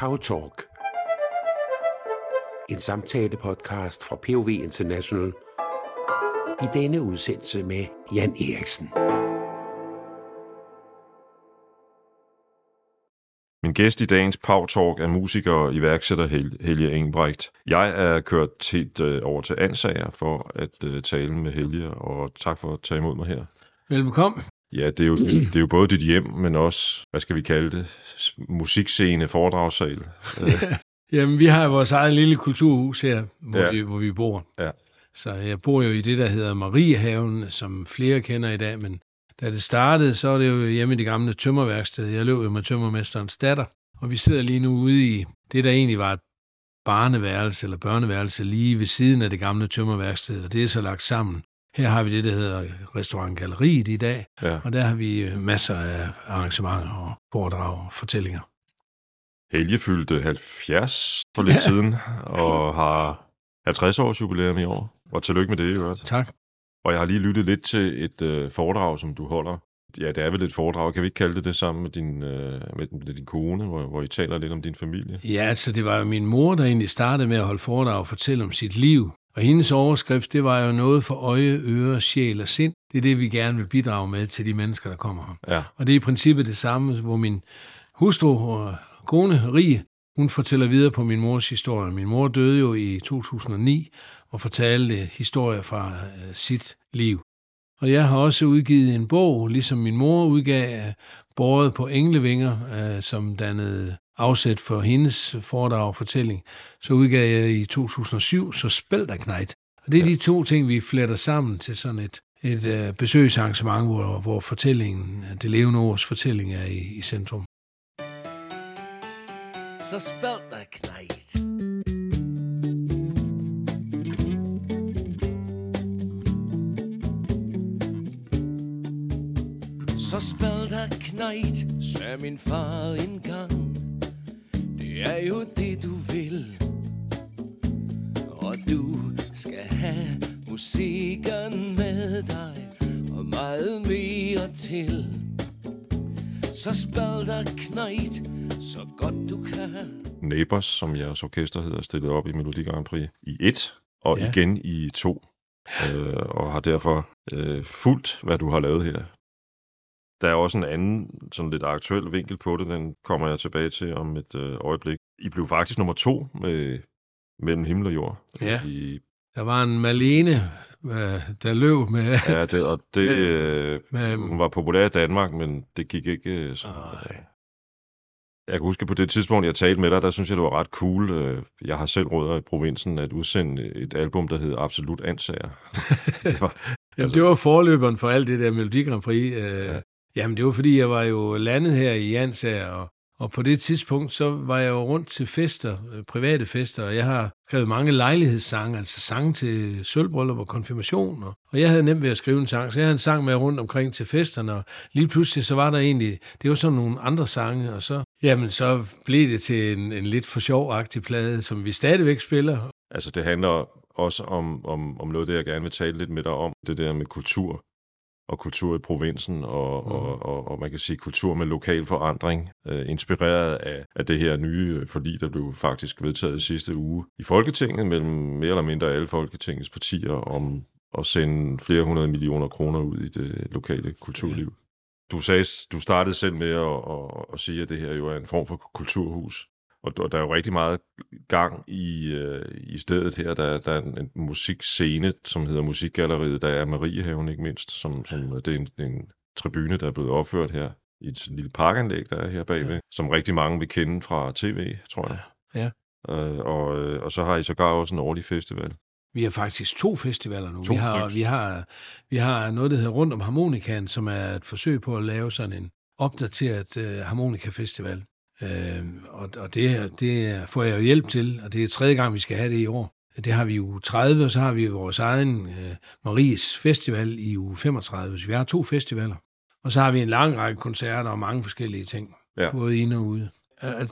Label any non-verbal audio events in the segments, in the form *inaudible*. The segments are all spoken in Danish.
Power Talk. En samtale-podcast fra POV International. I denne udsendelse med Jan Eriksen. Min gæst i dagens Power Talk er musiker og iværksætter Hel- Helge Engebrecht. Jeg er kørt helt øh, over til Ansager for at øh, tale med Helge, og tak for at tage imod mig her. Velbekomme. Ja, det er, jo, *clears throat* det er jo både dit hjem, men også, hvad skal vi kalde det, musikscene, foredragssal. Øh, *laughs* Jamen, vi har vores eget lille kulturhus her, hvor, Ja. ja. vi, hvor vi bor. Ja. Så jeg bor jo i det, der hedder Mariehaven, som flere kender i dag, men da det startede, så var det jo hjemme i det gamle tømmerværksted. Jeg løb jo med tømmermesterens datter, og vi sidder lige nu ude i det, der egentlig var et barneværelse eller børneværelse lige ved siden af det gamle tømmerværksted, og det er så lagt sammen. Her har vi det, der hedder Restaurant Galleriet i dag, ja. og der har vi øh, masser af arrangementer og foredrag og fortællinger. Helge fyldte 70 for lidt Ja. siden, og har 50 års jubilæum i år. Og tillykke med det, i øvrigt. Tak. Og jeg har lige lyttet lidt til et øh, foredrag, som du holder. Ja, det er vel et foredrag. Kan vi ikke kalde det det sammen med din, øh, med, med din kone, hvor, hvor I taler lidt om din familie? Ja, altså det var jo min mor, der egentlig startede med at holde foredrag og fortælle om sit liv. Og hendes overskrift, det var jo noget for øje, øre, sjæl og sind. Det er det, vi gerne vil bidrage med til de mennesker, der kommer her. Ja, Og det er i princippet det samme, hvor min hustru og kone, Rie, hun fortæller videre på min mors historie. Min mor døde jo i 2009 og fortalte historier fra øh, sit liv. Og jeg har også udgivet en bog, ligesom min mor udgav, Båret på englevinger, øh, som dannede afsæt for hendes foredrag og fortælling. Så udgav jeg i 2007, så Spælderknejt. Og det er Ja. de to ting, vi fletter sammen til sådan et, et øh, besøgsarrangement, hvor, hvor fortællingen, det levende ords fortælling er i, i centrum. så spørg dig knejt. Så spørg dig knejt, sagde min far engang. Det er jo det du vil. Og du skal have musikken med dig, og meget mere til. Så spørg dig knejt, så godt du kan. Neighbors, som jeres orkester hedder, stillet op i Melodi Grand Prix i et, og ja. Igen i to. Øh, og har derfor øh, fulgt, hvad du har lavet her. Der er også en anden, sådan lidt aktuel vinkel på det, den kommer jeg tilbage til om et øh, øjeblik. I blev faktisk nummer to med Mellem Himmel og Jord. Ja. I, Der var en Malene, øh, der løb med... ja, det, og det, øh, med hun var populær i Danmark, men det gik ikke øh, så... Nej. Jeg kan huske på det tidspunkt, jeg talte med dig, der synes jeg, det var ret cool. øh, Jeg har selv rødder i provinsen at udsende et album, der hedder Absolut Ansager. *laughs* det var, *laughs* Jamen, det var forløberen for alt det der Melodi Grand Prix. Øh, Ja ja. Jamen, det var fordi, jeg var jo landet her i Jansager, og, og på det tidspunkt, så var jeg jo rundt til fester, øh, private fester, og jeg har skrevet mange lejlighedssange, altså sange til sølvbryllup og konfirmation, og, og jeg havde nemt ved at skrive en sang, så jeg havde en sang med rundt omkring til festerne, og lige pludselig så var der egentlig, det var sådan nogle andre sange, og så, jamen, så blev det til en, en lidt for sjovagtig plade, som vi stadigvæk spiller, altså, det handler også om, om, om noget, det jeg gerne vil tale lidt med dig om. Det der med kultur og kultur i provinsen, og, mm. og, og, og man kan sige kultur med lokal forandring, øh, inspireret af, af det her nye forlig, der blev faktisk vedtaget i sidste uge i Folketinget, mellem mere eller mindre alle Folketingets partier, om at sende flere hundrede millioner kroner ud i det lokale kulturliv. Du, sagde, du startede selv med at, at, at sige, at det her jo er en form for kulturhus. Og der der er jo rigtig meget gang i, øh, i stedet her. Der, der er en, en musikscene, som hedder Musikgalleriet. Der er Mariehaven ikke mindst, som, som det er en, en tribune, der er blevet opført her i et lille parkanlæg, der er her bagved, ja. som rigtig mange vil kende fra tv, tror jeg. Ja. Øh, og, øh, og så har I sågar også en årlig festival. Vi har faktisk to festivaler nu. To vi, har, styks. vi, har, vi har noget, der hedder Rundt om Harmonikaen, som er et forsøg på at lave sådan en opdateret øh, harmonikafestival. Øh, og og det, det får jeg jo hjælp til, og det er tredje gang, vi skal have det i år. Det har vi i uge 30, og så har vi vores egen øh, Maries Festival i uge 35. Så vi har to festivaler. Og så har vi en lang række koncerter og mange forskellige ting, Ja. både inde og ude.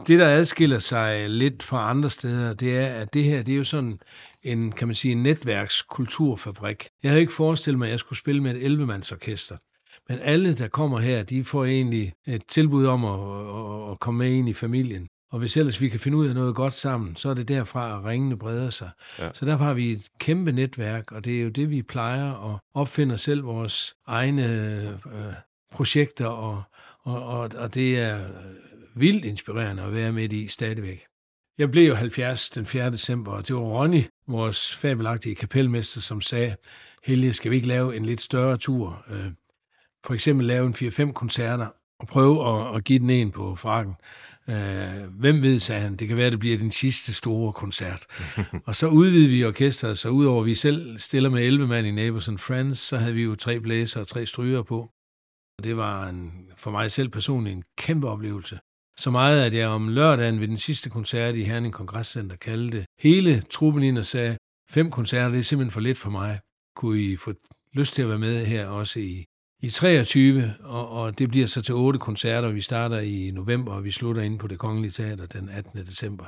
Det, der adskiller sig lidt fra andre steder, det er, at det her, det er jo sådan en, kan man sige, en netværkskulturfabrik. Jeg havde ikke forestillet mig, at jeg skulle spille med et 11-mandsorkester. Men alle, der kommer her, de får egentlig et tilbud om at, at, komme med ind i familien. Og Og hvis ellers vi kan finde ud af noget godt sammen, så er det derfra, at ringene breder sig. Ja. Så derfor har vi et kæmpe netværk, og det er jo det, vi plejer at opfinde selv vores egne øh, projekter, og, og, og, og det er vildt inspirerende at være med i stadigvæk. Jeg blev jo 70 den 4. december, og det var Ronny, vores fabelagtige kapelmester, som sagde, Helge, skal vi ikke lave en lidt større tur? Øh, for eksempel lave en 4-5 koncerter, og prøve at, at give den en på frakken. Øh, hvem ved, sagde han, det kan være, det bliver den sidste store koncert. *laughs* og så udvidede vi orkestret, så udover at vi selv stiller med 11 mand i Neighbors and Friends, så havde vi jo tre blæser og tre stryger på. Og det var en, for mig selv personligt en kæmpe oplevelse. Så meget, at jeg om lørdagen ved den sidste koncert i Herning Kongresscenter kaldte hele truppen ind og sagde, fem koncerter, det er simpelthen for lidt for mig. Kunne I få lyst til at være med her også i, i 23, og, og det bliver så til otte koncerter. Vi starter i november, og vi slutter inde på det Kongelige Teater den 18. december.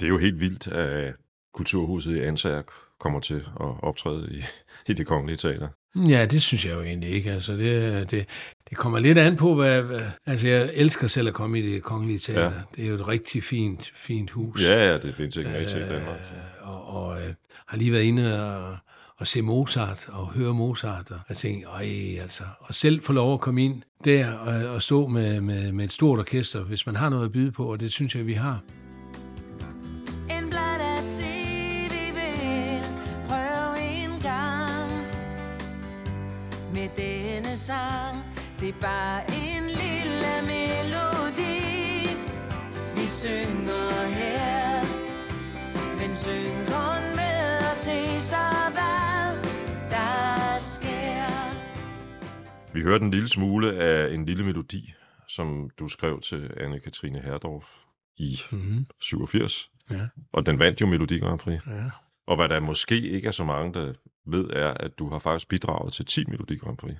Det er jo helt vildt, at Kulturhuset i Ansager kommer til at optræde i, *laughs* i det Kongelige Teater. Ja, det synes jeg jo egentlig ikke. Altså, det, det, det kommer lidt an på, hvad, hvad... Altså, jeg elsker selv at komme i det kongelige teater. Ja. Det er jo et rigtig fint, fint hus. Ja, ja, det findes ikke med til i Danmark. Øh, og, og øh, har lige været inde og, og se Mozart og høre Mozart. Og jeg tænkte, ej, altså. Og selv få lov at komme ind der og, og stå med, med, med et stort orkester, hvis man har noget at byde på, og det synes jeg, vi har. En vi vil gang med denne sang. Det er bare en lille melodi, vi synger her. Men syng kun Vi hørte en lille smule af en lille melodi, som du skrev til Anne-Katrine Herdorf i Mm-hmm. 87. Ja, Og den vandt jo Melodi Grand Prix. ja. Og hvad der måske ikke er så mange, der ved, er, at du har faktisk bidraget til 10 Melodi Grand Prix.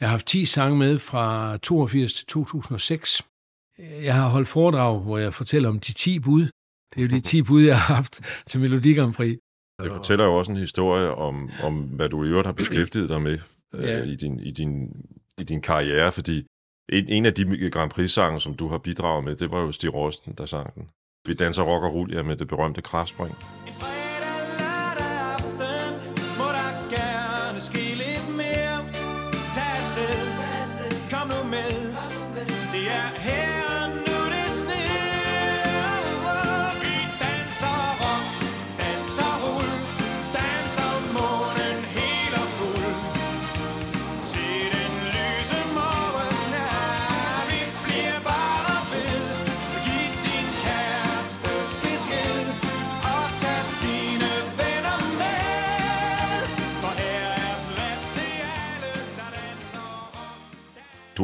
Jeg har haft 10 sange med fra 82 til 2006. Jeg har holdt foredrag, hvor jeg fortæller om de 10 bud. Det er jo de 10 bud, jeg har haft til Melodi Grand Prix. Det fortæller jo også en historie om, om hvad du i øvrigt har beskæftiget dig med øh, Ja. i, din, i, din, i din karriere, fordi en, en af de Grand Prix-sange, som du har bidraget med, det var jo Stig Rosten, der sang den. Vi danser rock og rull, ja, med det berømte kraftspring. En fredag, lørdag aften må der gerne ske lidt mere. Tag afsted, kom nu med. Det er her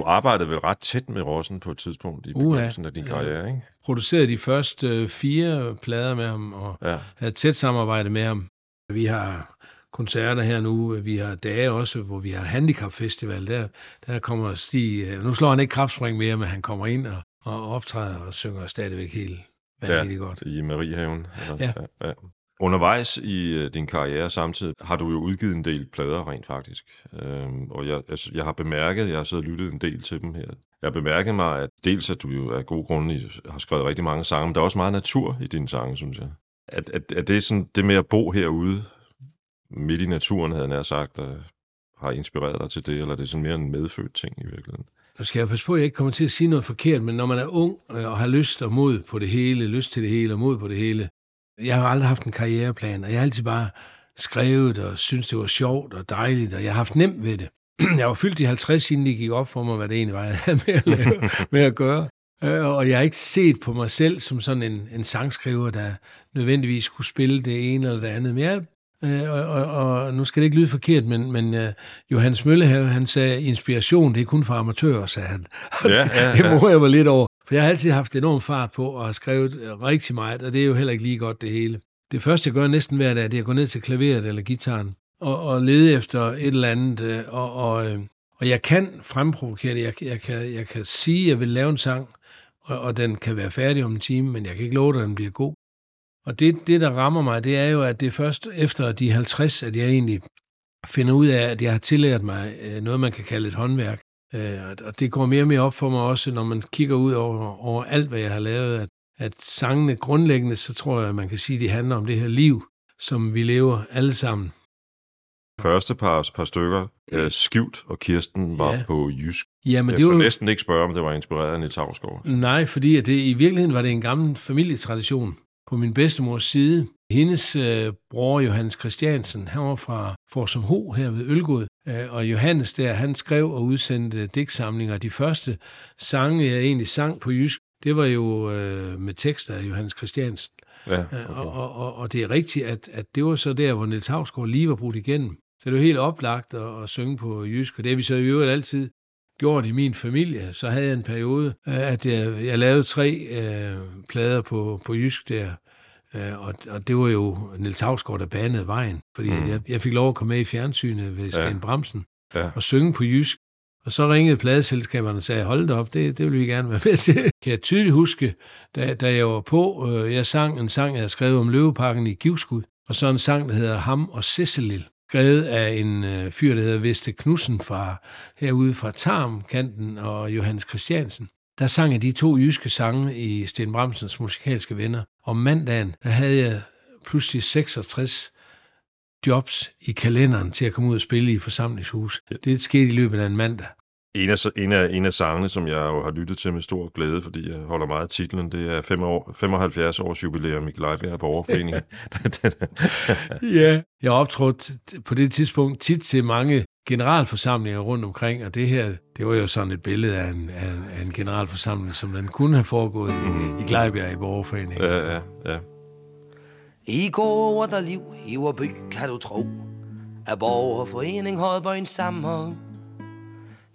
arbejdede vel ret tæt med Rossen på et tidspunkt i begyndelsen af din karriere, ikke? Producerede de første øh, fire plader med ham, og Ja. havde tæt samarbejde med ham. Vi har koncerter her nu, vi har dage også, hvor vi har handicapfestival, der, der kommer Stig, øh, nu slår han ikke kraftspring mere, men han kommer ind og, og optræder og synger stadigvæk helt vanvittigt godt. I Mariehaven. Ja. ja, ja. Undervejs i øh, din karriere samtidig har du jo udgivet en del plader rent faktisk. Øhm, og jeg, jeg, jeg har bemærket, jeg har siddet og lyttet en del til dem her. Jeg har bemærket mig, at dels at du jo af gode grunde har skrevet rigtig mange sange, men der er også meget natur i dine sange, synes jeg. At, at, at det sådan det med at bo herude, midt i naturen, havde jeg nær sagt, der har inspireret dig til det, eller det er sådan mere en medfødt ting i virkeligheden. Nu skal jeg passe på, at jeg ikke kommer til at sige noget forkert, men når man er ung øh, og har lyst og mod på det hele, lyst til det hele og mod på det hele. Jeg har aldrig haft en karriereplan, og jeg har altid bare skrevet og synes det var sjovt og dejligt, og jeg har haft nemt ved det. *clears throat* Jeg var fyldt i 50, inden det gik op for mig, hvad det egentlig var, jeg havde med at, lave, *laughs* med at gøre. Øh, Og jeg har ikke set på mig selv som sådan en, en sangskriver, der nødvendigvis skulle spille det ene eller det andet. Men jeg, øh, og, og, og nu skal det ikke lyde forkert, men, men uh, Johannes Møllehave, han sagde, inspiration, det er kun for amatører, sagde han. Ja, *laughs* ja, det ja. må jeg mig lidt over. For jeg har altid haft enorm fart på og har skrevet øh, rigtig meget, og det er jo heller ikke lige godt det hele. Det første, jeg gør næsten hver dag, det er at gå ned til klaveret eller gitaren og, og lede efter et eller andet, øh, og, og, øh, og jeg kan fremprovokere det. Jeg, jeg, kan, jeg kan sige, at jeg vil lave en sang, og, og den kan være færdig om en time, men jeg kan ikke love dig, at den bliver god. Og det, det, der rammer mig, det er jo, at det er først efter de 50, at jeg egentlig finder ud af, at jeg har tillært mig noget, man kan kalde et håndværk. Øh, og- det går mere og mere op for mig også, når man kigger ud over, over alt, hvad jeg har lavet, at, at sangene grundlæggende, så tror jeg, man kan sige, de handler om det her liv, som vi lever alle sammen. Første par, par stykker, øh, Skivt og Kirsten, var Ja. på jysk. Jamen, Jeg det var næsten ikke spørge, om det var inspireret af Niels Hausgaard. nej, fordi at det, i virkeligheden var det en gammel familietradition på min bedstemors side. Hendes øh, bror Johannes Christiansen, han var fra Forsum Ho her ved Ølgod, øh, og Johannes der, han skrev og udsendte digtsamlinger. De første sange, jeg egentlig sang på jysk, det var jo øh, med tekster af Johannes Christiansen. Ja, Okay. okay. Og, og, og, og det er rigtigt, at, at det var så der, hvor Niels Havsgaard lige var brudt igennem. Så det var helt oplagt at, at synge på jysk, og det har vi så i øvrigt altid gjort i min familie. Så havde jeg en periode, øh, at jeg, jeg lavede tre øh, plader på, på jysk der, øh, og, og det var jo Niels Havsgaard, der banede vejen, fordi Mm. jeg, jeg fik lov at komme med i fjernsynet ved Ja. Sten Bremsen Ja. og synge på jysk. Og så ringede pladeselskaberne og sagde, hold da op, det, det vil vi gerne være med til. *laughs* Kan jeg tydeligt huske, da, da jeg var på, øh, jeg sang en sang, jeg havde skrevet om løveparken i Givskud, og så en sang, der hedder Ham og Cecilil, skrevet af en øh, fyr, der hedder Veste Knudsen fra herude fra Tarmkanten og Johannes Christiansen. Der sang jeg de to jyske sange i Sten Bremsens musikalske venner. Om mandagen, der havde jeg pludselig 66 jobs i kalenderen til at komme ud og spille i forsamlingshus. Det skete i løbet af en mandag. En af, en, af, en af sangene, som jeg jo har lyttet til med stor glæde, fordi jeg holder meget af titlen, det er 5 år, 75 års jubilæum i Glejbjerg Borgerforening. *laughs* *laughs* Ja. Jeg optrådte på det tidspunkt tit til mange generalforsamlinger rundt omkring, og det her, det var jo sådan et billede af en, af en, af en generalforsamling, som den kunne have foregået i, Mhm. i Glejbjerg i Borgerforeningen. ja, ja, ja. I går var der liv i vor by, kan du tro. At borgerforening havde bøjen sammen.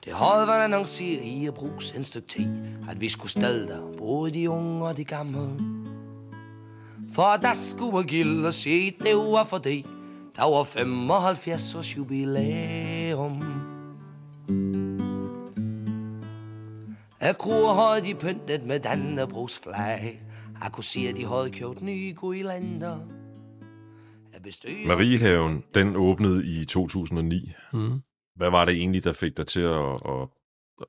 Det havde været annonceret i at bruge en stykke tid, at vi skulle stade der, både de unge og de gamle. For der skulle være gild at se, det var for det, der var 75 års jubilæum. Af kroer havde de pyntet med Dannebrogs flag. Jeg kunne se, at de havde købt nye bestyrer- Mariehaven, den åbnede i 2009. Mm. Hvad var det egentlig, der fik dig til at, at,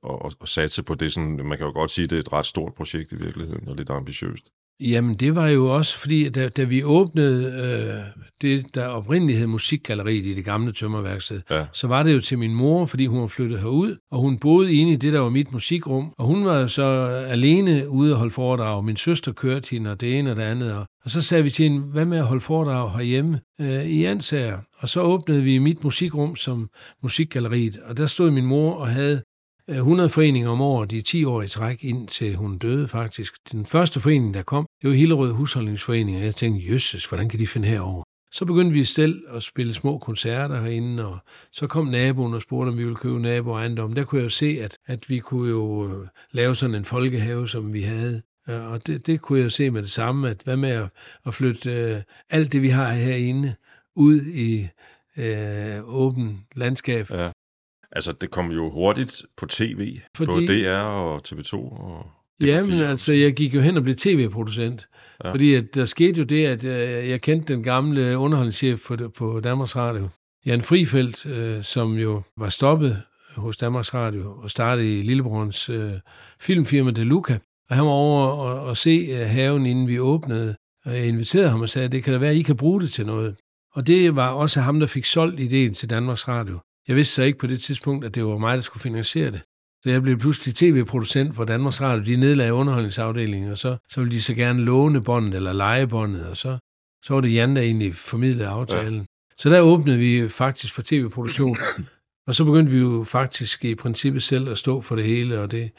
at, at, at satse på det? Sådan, man kan jo godt sige, at det er et ret stort projekt i virkeligheden, og lidt ambitiøst. Jamen, det var jo også fordi, da, da vi åbnede øh, det, der oprindeligt hed Musikgalleriet i det gamle tømmerværksted, Ja. så var det jo til min mor, fordi hun var flyttet herud, og hun boede inde i det, der var mit musikrum, og hun var så alene ude at holde foredrag. Min søster kørte hende, og det ene og det andet, og, og så sagde vi til hende, hvad med at holde foredrag herhjemme øh, i Ansager? Og så åbnede vi mit musikrum som Musikgalleriet, og der stod min mor og havde Øh, 100 foreninger om året i 10 år i træk, indtil hun døde faktisk. Den første forening, der kom, det var Hillerød Husholdningsforening, og jeg tænkte, jøsses, hvordan kan de finde herover? Så begyndte vi selv at spille små koncerter herinde, og så kom naboen og spurgte, om vi ville købe naboejendom. Der kunne jeg jo se, at, at vi kunne jo øh, lave sådan en folkehave, som vi havde. Og det, det kunne jeg jo se med det samme, at hvad med at, at flytte øh, alt det, vi har herinde, ud i øh, åben landskab. Ja. Altså, det kom jo hurtigt på tv, Fordi... Både DR og TV2 og Ja, men DR4. altså, jeg gik jo hen og blev tv-producent. Ja. Fordi at der skete jo det, at øh, jeg kendte den gamle underholdningschef på, på Danmarks Radio, Jan Frifeldt, øh, som jo var stoppet hos Danmarks Radio og startede i Lillebrorens øh, filmfirma De Luca. Og han var over og, og se øh, haven, inden vi åbnede. Og jeg inviterede ham og sagde, det kan da være, at I kan bruge det til noget. Og det var også ham, der fik solgt ideen til Danmarks Radio. Jeg vidste så ikke på det tidspunkt, at det var mig, der skulle finansiere det. Så jeg blev pludselig tv-producent for Danmarks Radio. De nedlagde underholdningsafdelingen, og så, så ville de så gerne låne båndet eller lege båndet, og så, så var det Jan, der egentlig formidlede aftalen. Ja. Så der åbnede vi faktisk for tv-produktion, *clears throat* og så begyndte vi jo faktisk i princippet selv at stå for det hele, og det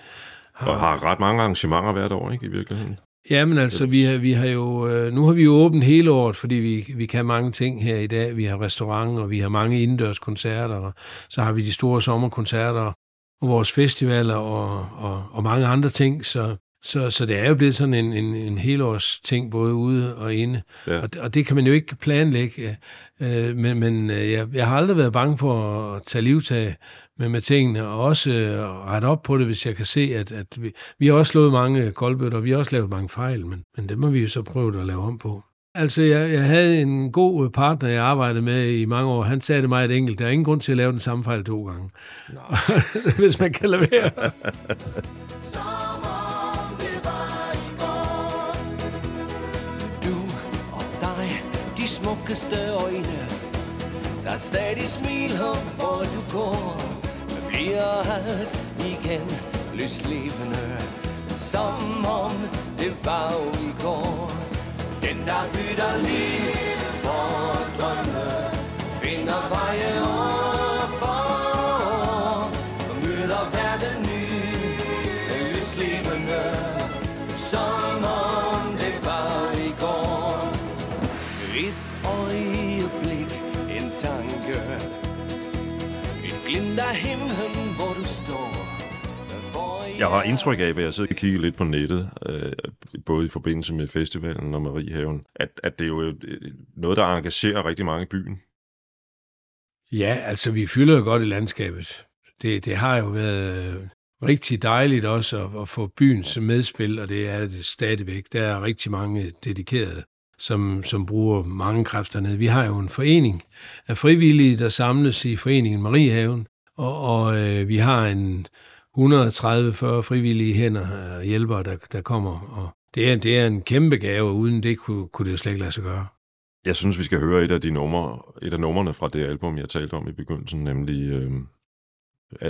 Og har ret mange arrangementer hvert år, ikke, i virkeligheden? Ja, men altså, vi har, vi har jo, øh, nu har vi jo åbent hele året, fordi vi, vi kan mange ting her i dag. Vi har restaurant, og vi har mange indendørs koncerter, og så har vi de store sommerkoncerter, og vores festivaler, og, og, og mange andre ting. Så, så, så det er jo blevet sådan en, en, en helårs ting, både ude og inde. Ja. Og, og det kan man jo ikke planlægge. Øh, men men øh, jeg, jeg har aldrig været bange for at tage livtag med, med tingene, og også øh, rette op på det, hvis jeg kan se, at, at vi, vi har også slået mange koldbøtter, og vi har også lavet mange fejl, men, men det må vi jo så prøve at lave om på. Altså, jeg, jeg havde en god øh, partner, jeg arbejdede med i mange år. Han sagde det meget enkelt. Der er ingen grund til at lave den samme fejl to gange. No. *laughs* Hvis man kan lade være. du og dig, de smukkeste øjne. Der er stadig smil, hvor du går. Bliver alt igen lyslevende Som om det var i går. Den der bytter liv for drømme Finder veje over Jeg har indtryk af, ved at sidde og kigge lidt på nettet, øh, både i forbindelse med festivalen og Mariehaven, at, at det er jo noget, der engagerer rigtig mange i byen. Ja, altså vi fylder jo godt i landskabet. Det, det har jo været øh, rigtig dejligt også at, at få byens medspil, og det er det stadigvæk. Der er rigtig mange dedikerede, som, som bruger mange kræfter ned. Vi har jo en forening af frivillige, der samles i foreningen Mariehaven, og, og øh, vi har en 130-40 frivillige hænder og hjælpere, der, der kommer. Og det er, det er en kæmpe gave, og uden det kunne, kunne det jo slet ikke lade sig gøre. Jeg synes, vi skal høre et af de numre, et af numrene fra det album, jeg talte om i begyndelsen, nemlig øh,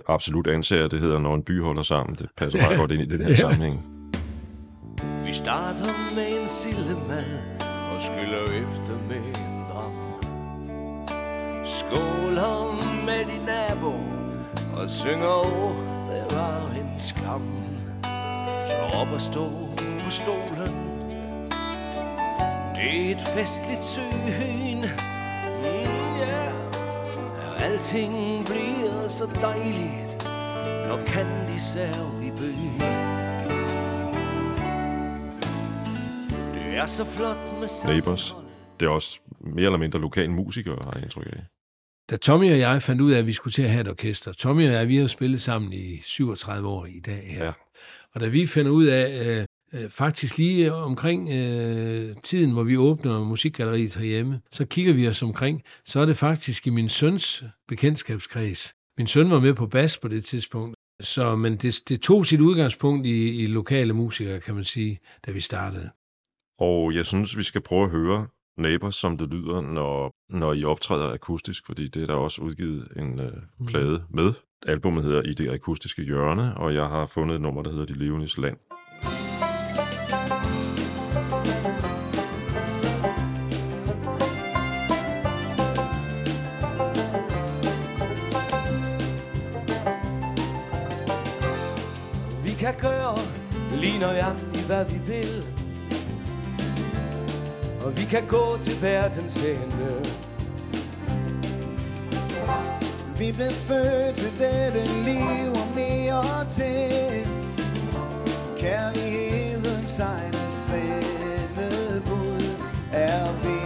Absolut ansager, det hedder Når en by holder sammen. Det passer meget *laughs* godt ind i det her Ja. sammenhæng. Vi starter med en sildemad og skyller efter med en dram. Skåler med din nabo og synger, åh, det var en skam. Så op og stå på stolen. Det er et festligt syn. Mm, yeah. Alting bliver så dejligt, når kan de er i byen. Det er så flot med Neighbors. Det er også mere eller mindre lokale musikere, har jeg indtryk af. Da Tommy og jeg fandt ud af, at vi skulle til at have et orkester. Tommy og jeg, vi har spillet sammen i 37 år i dag her. Ja. Og da vi finder ud af, øh, øh, faktisk lige omkring øh, tiden, hvor vi åbner musikgalleriet herhjemme, så kigger vi os omkring, så er det faktisk i min søns bekendtskabskreds. Min søn var med på bas på det tidspunkt, så, men det, det tog sit udgangspunkt i, i lokale musikere, kan man sige, da vi startede. Og jeg synes, vi skal prøve at høre Neighbors, som det lyder, når, når I optræder akustisk, fordi det er der også udgivet en øh, plade med. Albummet hedder I det akustiske hjørne, og jeg har fundet et nummer, der hedder De levendes land. Vi kan gøre lige nøjagtigt, hvad vi vil. Og vi kan gå til verdens ende. Vi blev født til dette liv og mere til Kærlighedens egne sendebud er vi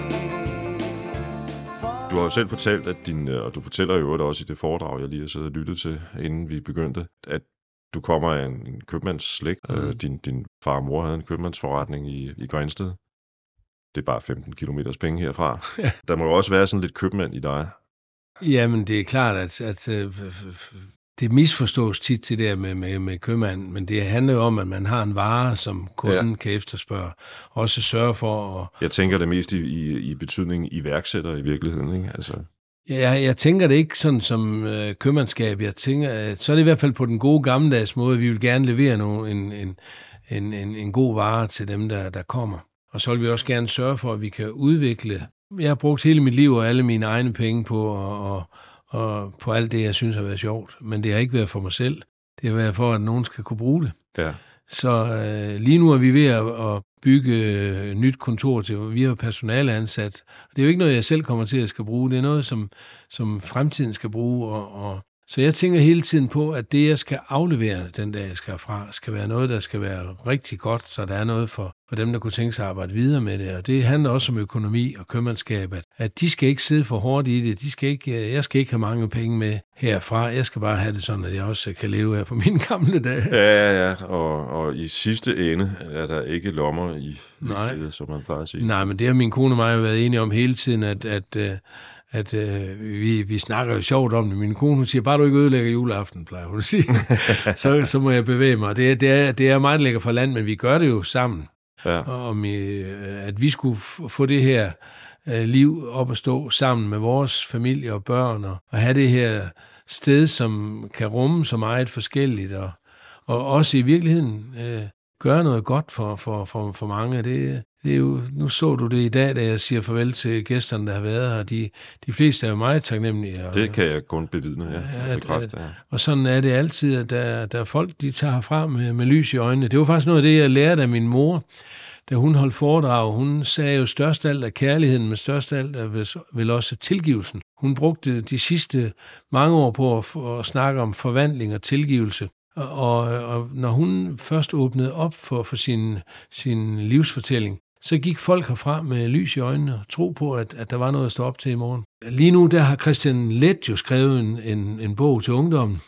Du har jo selv fortalt, at din, øh, og du fortæller jo også i det foredrag, jeg lige har siddet og lyttet til, inden vi begyndte, at du kommer af en, en købmandsslægt. Mm. Øh, din, din far og mor havde en købmandsforretning i, i Grænsted. Det er bare 15 km penge herfra. *laughs* Ja. Der må jo også være sådan lidt købmand i dig. Jamen, det er klart, at, at øh, det misforstås tit til det der med, med, med købmand, men det handler jo om, at man har en vare, som kunden ja. kan efterspørge. Også sørge for at... Jeg tænker det mest i, i, i betydning iværksætter i virkeligheden. Ikke? Altså, Ja, jeg, jeg tænker det ikke sådan som øh, købmandskab. Jeg tænker, at så er det i hvert fald på den gode gammeldags måde. Vi vil gerne levere nogle, en, en, en, en, en god vare til dem, der, der kommer. Og så vil vi også gerne sørge for, at vi kan udvikle. Jeg har brugt hele mit liv og alle mine egne penge på, og, og, på alt det, jeg synes har været sjovt. Men det har ikke været for mig selv. Det har været for, at nogen skal kunne bruge det. ja. Så øh, lige nu er vi ved at, at bygge øh, nyt kontor til. Vi har personale ansat. Det er jo ikke noget, jeg selv kommer til at skal bruge. Det er noget, som, som fremtiden skal bruge. Og, og, så jeg tænker hele tiden på, at det, jeg skal aflevere den dag, jeg skal herfra, skal være noget, der skal være rigtig godt, så der er noget for, for dem, der kunne tænke sig at arbejde videre med det. Og det handler også om økonomi og købmandskab, at, at de skal ikke sidde for hårdt i det. De skal ikke, jeg skal ikke have mange penge med herfra. Jeg skal bare have det sådan, at jeg også kan leve af på *laughs* mine gamle dage. Ja, ja, ja. Og, og i sidste ende er der ikke lommer i Nej. livet, som man plejer at sige. Nej, men det har min kone og mig været enige om hele tiden, at, at, øh, at øh, vi, vi snakker jo sjovt om det. Min kone hun siger, bare du ikke ødelægger juleaften, plejer hun at sige. *laughs* så, så må jeg bevæge mig. Det, er- det, er, det er meget lækker for land, men vi gør det jo sammen. Ja. Om, øh, at vi skulle få det her øh, liv op at stå sammen med vores familie og børn, og, og have det her sted, som kan rumme så meget forskelligt, og, og også i virkeligheden øh, gøre noget godt for, for, for, for mange. Det, det er jo, nu så du det i dag, da jeg siger farvel til gæsterne, der har været her. De, de fleste er jo meget taknemmelige. Og, Det kan jeg kun bevidne, ja. at- Bekræfte, ja. og sådan er det altid, at der, der er folk, de tager herfra med, med lys i øjnene. Det var faktisk noget af det, jeg lærte af min mor, da hun holdt foredrag. Hun sagde jo størst alt af kærligheden, men størst alt af vel også tilgivelsen. Hun brugte de sidste mange år på at, at snakke om forvandling og tilgivelse. Og, og, når hun først åbnede op for, for sin, sin livsfortælling, så gik folk herfra med lys i øjnene og tro på, at, at der var noget at stå op til i morgen. Lige nu der har Christian Let jo skrevet en, en, en bog til ungdommen,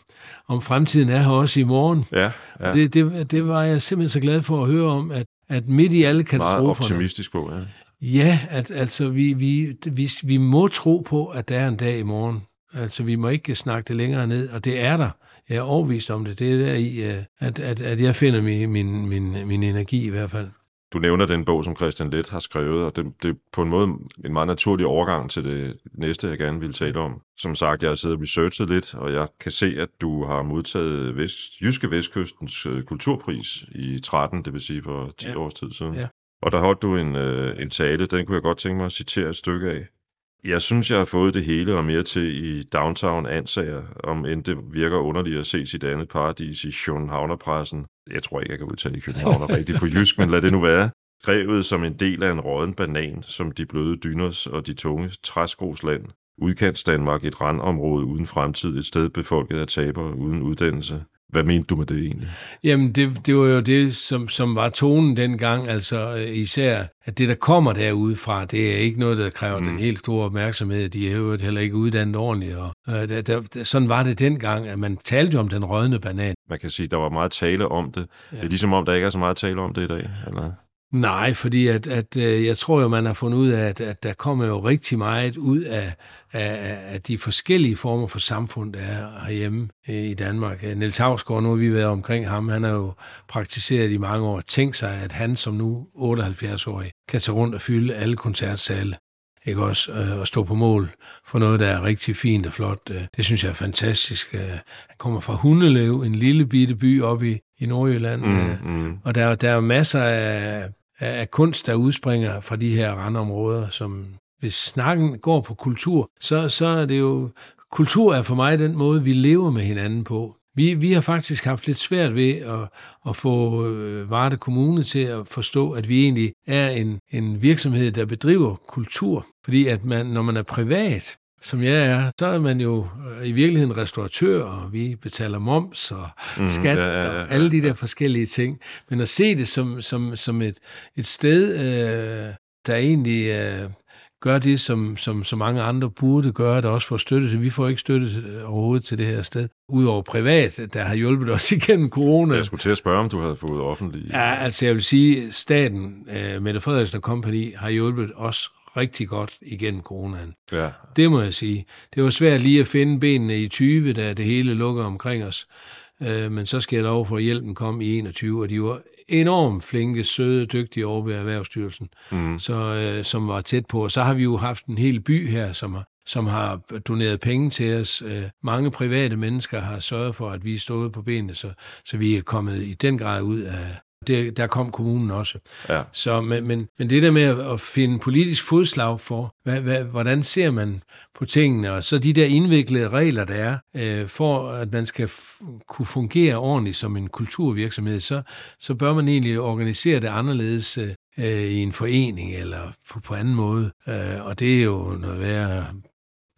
om fremtiden er her også i morgen. Ja, ja. Det, det, det var jeg simpelthen så glad for at høre om, at, at midt i alle meget katastroferne, optimistisk på, ja. ja, at altså vi, vi, vi, vi må tro på, at der er en dag i morgen. Altså vi må ikke snakke det længere ned, og det er der. Jeg er overvist om det. Det er der i, øh, at, at, at jeg finder min, min, min, min energi i hvert fald. Du nævner den bog, som Christian Let har skrevet, og det, det er på en måde en meget naturlig overgang til det næste, jeg gerne vil tale om. Som sagt, jeg har siddet og researchet lidt, og jeg kan se, at du har modtaget Vest, Jyske Vestkystens øh, kulturpris i 13, det vil sige for 10 Ja. års tid siden. Ja. Og der holdt du en, øh, en tale, den kunne jeg godt tænke mig at citere et stykke af. Jeg synes, jeg har fået det hele og mere til i downtown Ansager, om end det virker underligt at se sit andet paradis i Københavnerpressen. Jeg tror ikke, jeg kan udtale Københavner rigtigt på *laughs* jysk, men lad det nu være. Skrevet som en del af en råden banan, som de bløde dyners og de tunge træskosland. Udkants Danmark, et randområde uden fremtid, et sted befolket af tabere uden uddannelse. Hvad mente du med det egentlig? Jamen, det, det var jo det, som, som var tonen dengang, altså øh, især, at det, der kommer derude fra, det er ikke noget, der kræver mm. Den helt store opmærksomhed. De er jo heller ikke uddannet ordentligt. Og, øh, der, der, sådan var det dengang, at man talte jo om den rådne banan. Man kan sige, der var meget tale om det. Ja. Det er ligesom om, der ikke er så meget tale om det i dag, eller? Nej, fordi at, at, øh, jeg tror jo, man har fundet ud af, at, at der kommer jo rigtig meget ud af, af, af de forskellige former for samfund, der er herhjemme i Danmark. Øh, Niels Havsgaard, nu har vi været omkring ham, han har jo praktiseret i mange år. Tænk sig, at han som nu 78-årig kan tage rundt og fylde alle koncertsale. Ikke også? Øh, Og stå på mål for noget, der er rigtig fint og flot. Det synes jeg er fantastisk. Han kommer fra Hundelev, en lille bitte by oppe i, i Nordjylland. Mm, mm. og der, der er masser af, af, kunst, der udspringer fra de her randområder, som hvis snakken går på kultur, så, så er det jo, kultur er for mig den måde, vi lever med hinanden på. Vi, vi har faktisk haft lidt svært ved at, at få øh, Varde Kommune til at forstå, at vi egentlig er en, en virksomhed, der bedriver kultur. Fordi at man, når man er privat, som jeg er, så er man jo øh, i virkeligheden restauratør, og vi betaler moms og Mhm, skat ja, ja, ja, og alle de der forskellige ting. Men at se det som, som, som et, et sted, øh, der egentlig øh, gør det, som, som så mange andre burde gøre, der også får støtte til. Vi får ikke støtte til- overhovedet til det her sted. Udover privat, der har hjulpet os *laughs* igennem corona. Jeg skulle til at spørge, om du havde fået offentlig... Ja, altså jeg vil sige, staten, øh, Mette Frederiksen og Company, har hjulpet os rigtig godt igennem coronaen. ja. Det må jeg sige. Det var svært lige at finde benene i 20, da det hele lukker omkring os. Øh, men så skal jeg lov for, at hjælpen kom i 21, og de var enormt flinke, søde, dygtige over ved Erhvervsstyrelsen, Mm. så, øh, som var tæt på. Og så har vi jo haft en hel by her, som har, som har doneret penge til os. Øh, mange private mennesker har sørget for, at vi er stået på benene, så, så vi er kommet i den grad ud af... Det, der kom kommunen også. Ja. Så, men, men, men det der med at, finde politisk fodslag for, hvad, hvad, hvordan ser man på tingene, og så de der indviklede regler, der er, øh, for at man skal kunne fungere ordentligt som en kulturvirksomhed, så, så bør man egentlig organisere det anderledes øh, øh, i en forening eller på, på anden måde. Øh, og det er jo noget værre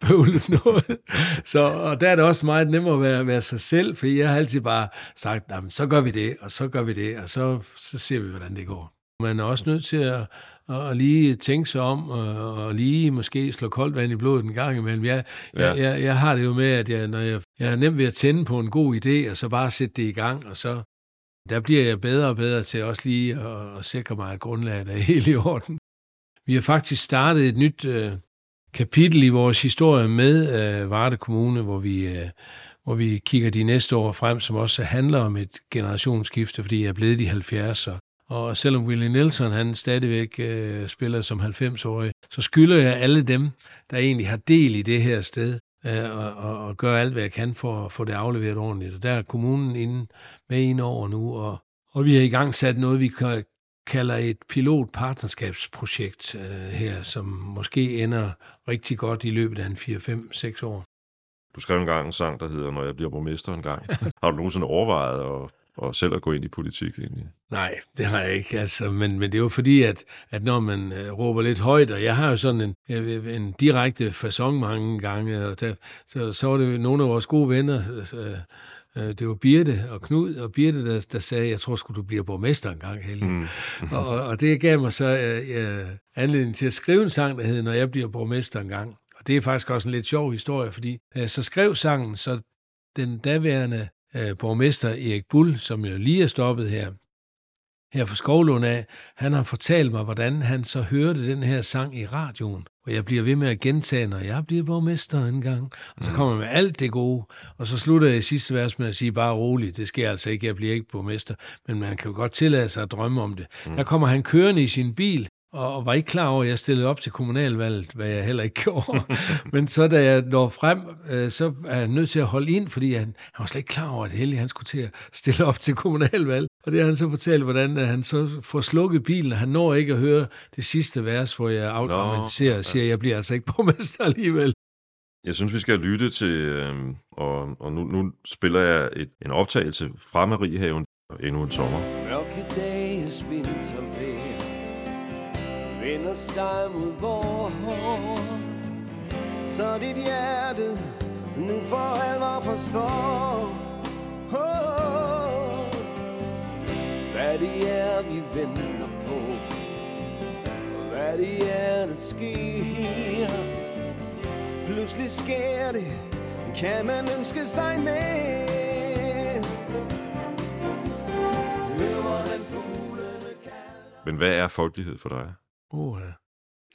bøvlet *laughs* noget. Så, og der er det også meget nemmere at være, være sig selv, for jeg har altid bare sagt, "Jamen, så gør vi det, og så gør vi det, og så, så ser vi, hvordan det går. Man er også nødt til at, at lige tænke sig om, og, og lige måske slå koldt vand i blodet en gang imellem. Jeg, ja. jeg, jeg, jeg har det jo med, at jeg, når jeg, jeg er nemt ved at tænde på en god idé, og så bare sætte det i gang, og så der bliver jeg bedre og bedre til også lige at, at sikre mig, at grundlaget er *laughs* helt i orden. Vi har faktisk startet et nyt øh, kapitel i vores historie med øh, Varde Kommune, hvor vi, øh, hvor vi kigger de næste år frem, som også handler om et generationsskifte, fordi jeg er blevet de 70, og, Og selvom Willie Nelson han stadigvæk øh, spiller som 90-årig, så skylder jeg alle dem, der egentlig har del i det her sted, øh, og, og, og gøre alt, hvad jeg kan for at få det afleveret ordentligt. Og der er kommunen inde med ind over nu, og, og vi har i gang sat noget, vi kalder et pilotpartnerskabsprojekt øh, her, som måske ender rigtig godt i løbet af en 4-5-6 år. Du skrev engang en sang, der hedder Når jeg bliver borgmester en gang. *laughs* har du nogensinde overvejet at, at selv at gå ind i politik egentlig? Nej, det har jeg ikke. Altså, men, men det er jo fordi, at, at når man øh, råber lidt højt, og jeg har jo sådan en, øh, en direkte fasong mange gange, og der, så, så var det jo nogle af vores gode venner, øh, øh, det var Birte og Knud, og Birte, der, der sagde, jeg tror sgu, du bliver borgmester en gang, Helge. Mm. *laughs* og, og det gav mig så øh, øh, anledning til at skrive en sang, der hedder Når jeg bliver borgmester en gang. Og det er faktisk også en lidt sjov historie, fordi øh, så skrev sangen, så den daværende øh, borgmester Erik Bull, som jo lige er stoppet her, her fra Skovlund af, han har fortalt mig, hvordan han så hørte den her sang i radioen. Og jeg bliver ved med at gentage, når jeg bliver borgmester en gang. Og så Mm. kommer med alt det gode. Og så slutter jeg i sidste vers med at sige, bare roligt, det sker altså ikke, jeg bliver ikke borgmester. Men man kan jo godt tillade sig at drømme om det. Mm. Der kommer han kørende i sin bil, og og var ikke klar over, at jeg stillede op til kommunalvalget, hvad jeg heller ikke *laughs* gjorde. Men så da jeg når frem, øh, så er jeg nødt til at holde ind, fordi han, han var slet ikke klar over, at Helge han skulle til at stille op til kommunalvalg. Og det har han så fortalt, hvordan at han så får slukket bilen, han når ikke at høre det sidste vers, hvor jeg afdramatiserer og siger, at jeg bliver altså ikke *laughs* borgmester alligevel. Jeg synes, vi skal lytte til, øh, og, og nu, nu spiller jeg et, en optagelse fra Mariehaven endnu en sommer. Mørke dages vintervejr Vender sig mod vor Så dit hjerte nu for alvor forstår. Oh, Hvad det er vi venter på. Og hvad det er der sker. Pludselig sker det. Kan man ønske sig mere? Men hvad er folkelighed for dig? Oh, ja.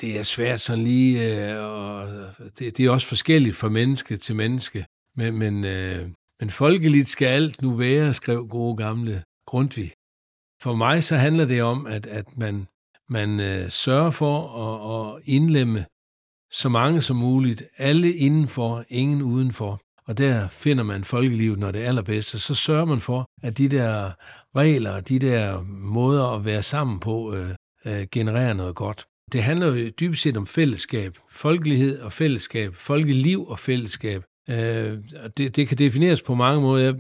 Det er svært sådan lige, øh, og det, det er også forskelligt fra menneske til menneske. Men, men, øh, men folkeligt skal alt nu være, skrev gode gamle Grundtvig. For mig så handler det om, at, at man, man øh, sørger for at, at indlemme så mange som muligt, alle indenfor, ingen udenfor. Og der finder man folkelivet, når det er allerbedste. Så sørger man for, at de der regler, de der måder at være sammen på, øh, øh, genererer noget godt. Det handler jo dybest set om fællesskab. Folkelighed og fællesskab. Folkeliv og fællesskab. Øh, det, det kan defineres på mange måder. Jeg,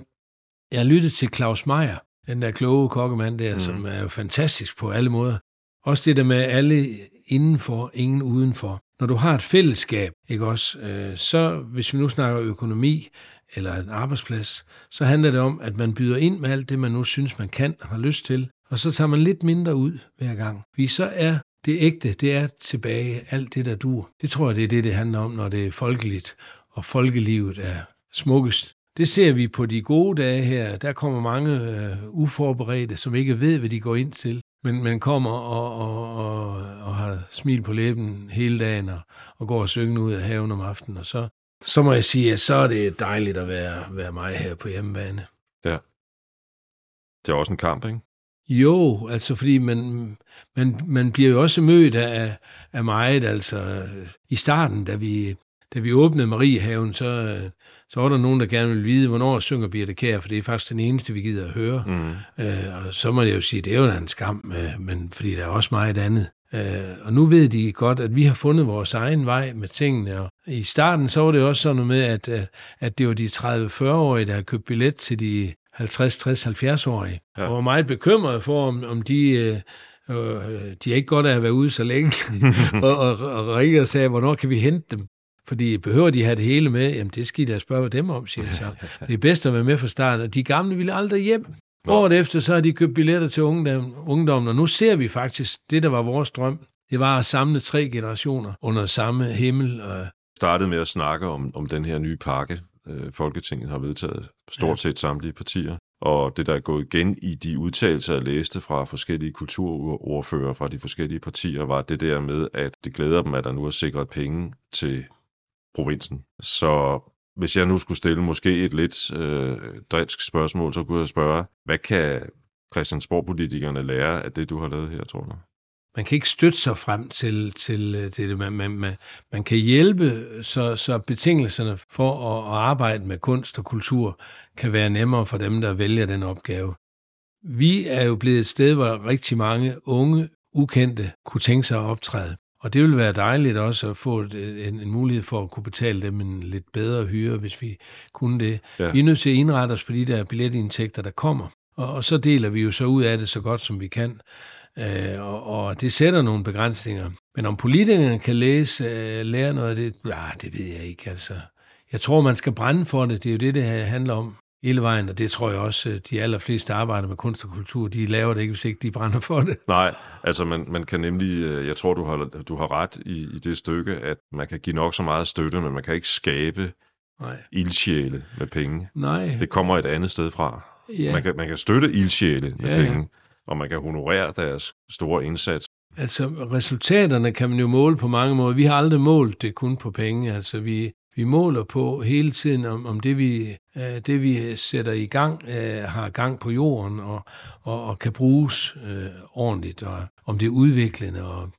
jeg lyttet til Claus Meier, den der kloge kokkemand der, mm. som er jo fantastisk på alle måder. Også det der med alle indenfor, ingen udenfor. Når du har et fællesskab, ikke også, øh, så hvis vi nu snakker økonomi eller en arbejdsplads, så handler det om, at man byder ind med alt det, man nu synes, man kan og har lyst til, og så tager man lidt mindre ud hver gang. Fordi så er det ægte, det er tilbage, alt det, der dur. Det tror jeg, det er det, det handler om, når det er folkeligt, og folkelivet er smukkest. Det ser vi på de gode dage her. Der kommer mange øh, uforberedte, som ikke ved, hvad de går ind til, men man kommer og, og, og, og har smil på læben hele dagen og, og går og synger ud af haven om aftenen. Og så, så må jeg sige, at så er det dejligt at være, være mig her på hjemmebane. Ja. Det er også en kamp, ikke? Jo, altså fordi man, man, man bliver jo også mødt af, af meget. Altså i starten, da vi, da vi åbnede Mariehaven, så, øh, så var der nogen, der gerne ville vide, hvornår synger Birte Kær, for det er faktisk den eneste, vi gider at høre. Mm. Øh, og så må jeg jo sige, det er jo en skam, øh, men fordi der er også meget andet. Øh, og nu ved de godt, at vi har fundet vores egen vej med tingene. Og I starten så var det også sådan noget med, at, at, at det var de 30-40-årige, der havde købt billet til de 50, 60, 70-årige. Ja. Ja. Og var meget bekymret for, om, om de... Øh, øh, de er ikke godt af at være ude så længe. *laughs* og, og, og ringede og sagde, hvornår kan vi hente dem? Fordi behøver de have det hele med? Jamen det skal I da spørge dem om, siger jeg så. *laughs* Det er bedst at være med fra starten. Og de gamle ville aldrig hjem. Året efter, så har de købt billetter til ungdom, ungdommen, og nu ser vi faktisk, det der var vores drøm, det var at samle tre generationer under samme himmel. Og, startede med at snakke om, om den her nye pakke, øh, Folketinget har vedtaget, stort set samtlige partier. Og det, der er gået igen i de udtalelser, jeg læste fra forskellige kulturordfører fra de forskellige partier, var det der med, at det glæder dem, at der nu er sikret penge til provinsen. Så hvis jeg nu skulle stille måske et lidt øh, drilsk spørgsmål, så kunne jeg spørge, hvad kan, Christiansborg-politikerne lære af det, du har lavet her, tror du? Man kan ikke støtte sig frem til, til, øh, til det. Man, man, man, man kan hjælpe, så, så betingelserne for at, at arbejde med kunst og kultur kan være nemmere for dem, der vælger den opgave. Vi er jo blevet et sted, hvor rigtig mange unge, ukendte kunne tænke sig at optræde. Og det ville være dejligt også at få et, en, en mulighed for at kunne betale dem en lidt bedre hyre, hvis vi kunne det. Ja. Vi er nødt til at indrette os på de der billetindtægter, der kommer. Og, og så deler vi jo så ud af det så godt, som vi kan. Øh, og, og det sætter nogle begrænsninger. Men om politikerne kan læse, øh, lære noget af det, ja, det ved jeg ikke. Altså. Jeg tror, man skal brænde for det. Det er jo det, det her handler om hele vejen, og det tror jeg også, øh, de allerfleste, der arbejder med kunst og kultur, de laver det ikke, hvis ikke de brænder for det. Nej, altså man, man kan nemlig, øh, jeg tror, du har, du har ret i, i det stykke, at man kan give nok så meget støtte, men man kan ikke skabe Nej. ildsjæle med penge. Nej. Det kommer et andet sted fra. ja. Man, kan, man kan støtte ildsjæle med Ja, ja. Og man kan honorere deres store indsats. Altså, resultaterne kan man jo måle på mange måder. Vi har aldrig målt det kun på penge. Altså, vi, vi måler på hele tiden, om, om det, vi, øh, det, vi sætter i gang, øh, har gang på jorden og, og, og kan bruges øh, ordentligt, og om det er udviklende, og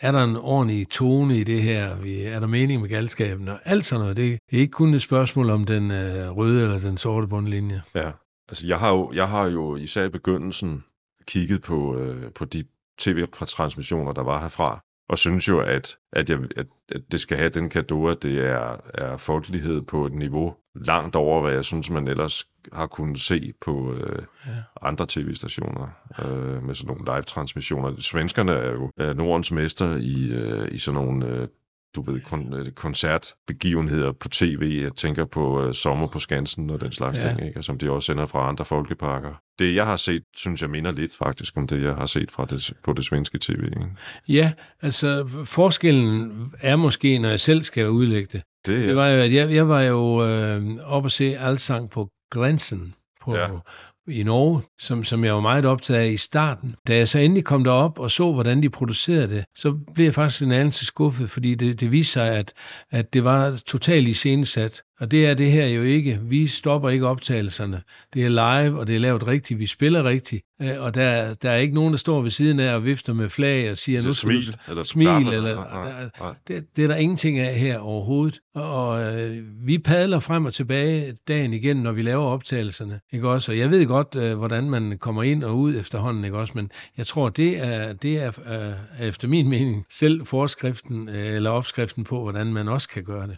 er der en ordentlig tone i det her, er der mening med galskaben, og alt sådan noget. Det er ikke kun et spørgsmål om den øh, røde eller den sorte bundlinje. Ja, altså jeg har jo, jeg har jo især i begyndelsen kigget på, øh, på de tv-transmissioner, der var herfra, og synes jo, at, at, jeg, at, at det skal have den kado, at det er, er folkelighed på et niveau langt over, hvad jeg synes, man ellers har kunnet se på øh, Ja. andre tv-stationer øh, med sådan nogle live-transmissioner. Svenskerne er jo er Nordens mester i, øh, i sådan nogle øh, du ved, kon- øh, koncertbegivenheder på tv. Jeg tænker på øh, Sommer på Skansen og den slags Ja. ja. ting, ikke? som de også sender fra andre folkeparker. Det, jeg har set, synes jeg minder lidt faktisk om det, jeg har set fra det, på det svenske tv. Ikke? Ja, altså forskellen er måske, når jeg selv skal udlægge det, Det, Det var jo, at jeg, jeg var jo øh, oppe at se Alsang på Grænsen på, Ja i Norge, som, som jeg var meget optaget af i starten. Da jeg så endelig kom derop og så, hvordan de producerede det, så blev jeg faktisk en anelse skuffet, fordi det, det viste sig, at, at det var totalt iscenesat. Og det er det her jo ikke. Vi stopper ikke optagelserne. Det er live, og det er lavet rigtigt. Vi spiller rigtigt. Øh, Og der, der er ikke nogen, der står ved siden af og vifter med flag og siger, nu skal du smil, eller smil, klap, eller, nej, nej. det, det er der ingenting af her overhovedet. Og, og øh, vi padler frem og tilbage dagen igen, når vi laver optagelserne. Ikke også? Og jeg ved godt, øh, hvordan man kommer ind og ud efterhånden, ikke også? Men jeg tror, det er, det er øh, er efter min mening selv forskriften øh, eller opskriften på, hvordan man også kan gøre det.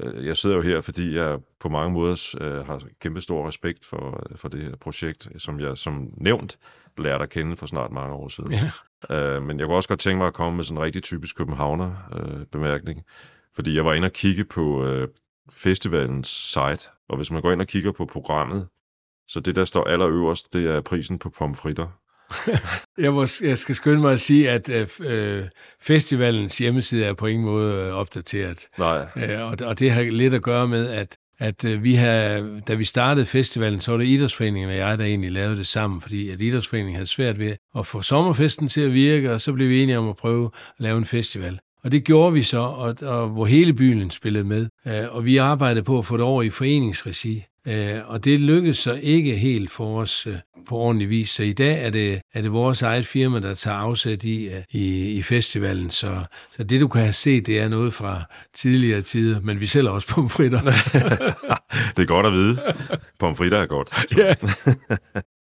Øh, Jeg sidder jo her, fordi jeg på mange måder øh, har kæmpe stor respekt for, for det her projekt, som jeg som nævnt lærte at kende for snart mange år siden. Ja. Øh, men jeg kunne også godt tænke mig at komme med sådan en rigtig typisk københavner øh, bemærkning. Fordi jeg var inde og kigge på øh, festivalens site, og hvis man går ind og kigger på programmet, så det der står allerøverst, det er prisen på pomfritter. *laughs* Jeg, må, jeg skal skynde mig at sige, at øh, øh, festivalens hjemmeside er på ingen måde øh, opdateret. Nej, Øh, og, og det har lidt at gøre med, at, at øh, vi har, da vi startede festivalen, så var det Idrætsforeningen og jeg, der egentlig lavede det sammen, fordi at Idrætsforeningen havde svært ved at få sommerfesten til at virke, og så blev vi enige om at prøve at lave en festival. Og det gjorde vi så, og, og hvor hele byen spillede med. Øh, og vi arbejdede på at få det over i foreningsregi. Øh, og det lykkedes så ikke helt for os øh, på ordentlig vis. Så i dag er det, er det vores eget firma, der tager afsæt i, øh, i, i festivalen. Så, så det du kan have set, det er noget fra tidligere tider, men vi sælger også *laughs* pomfritter. *laughs* det er godt at vide. Pomfritter er godt. ja. *laughs*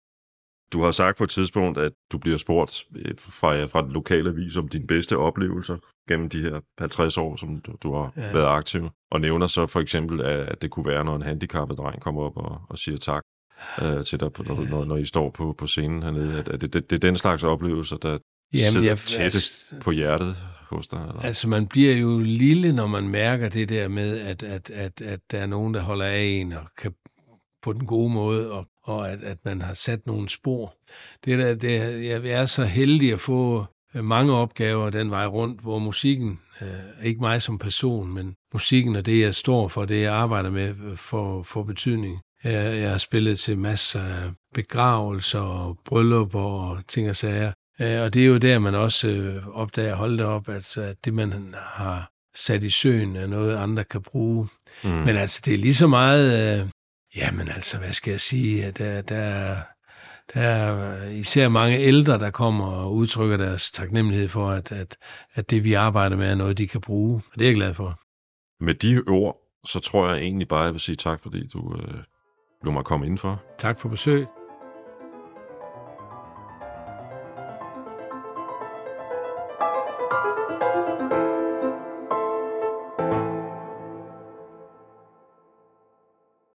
Du har sagt på et tidspunkt, at du bliver spurgt øh, fra, fra den lokale avis om dine bedste oplevelser gennem de her 50 år, som du, du har Ja. været aktiv. Og nævner så for eksempel, at det kunne være, når en handicappet dreng kommer op og, og siger tak øh, til dig, når, du- når, når I står på, på scenen hernede. At, at det, det, det er den slags oplevelser, der Jamen, sidder jeg- tættest på hjertet hos dig. Eller? Altså, man bliver jo lille, når man mærker det der med, at, at, at, at der er nogen, der holder af en og kan på den gode måde, og, og at, at man har sat nogle spor. Det der, det, jeg er så heldig at få øh, mange opgaver den vej rundt, hvor musikken, øh, ikke mig som person, men musikken og det, jeg står for, det jeg arbejder med, øh, får, får betydning. Jeg, jeg har spillet til masser af begravelser og bryllupper og ting og sager. Øh, Og det er jo der, man også opdager, hold det op, at, at det, man har sat i søen, er noget, andre kan bruge. Mm. Men altså, det er lige så meget... Jamen altså, hvad skal jeg sige? Der, der, der er især mange ældre, der kommer og udtrykker deres taknemmelighed for, at, at, at det, vi arbejder med, er noget, de kan bruge. Og det er jeg glad for. Med de ord, så tror jeg egentlig bare, jeg vil sige tak, fordi du øh, blev mig komme indenfor. Tak for besøget.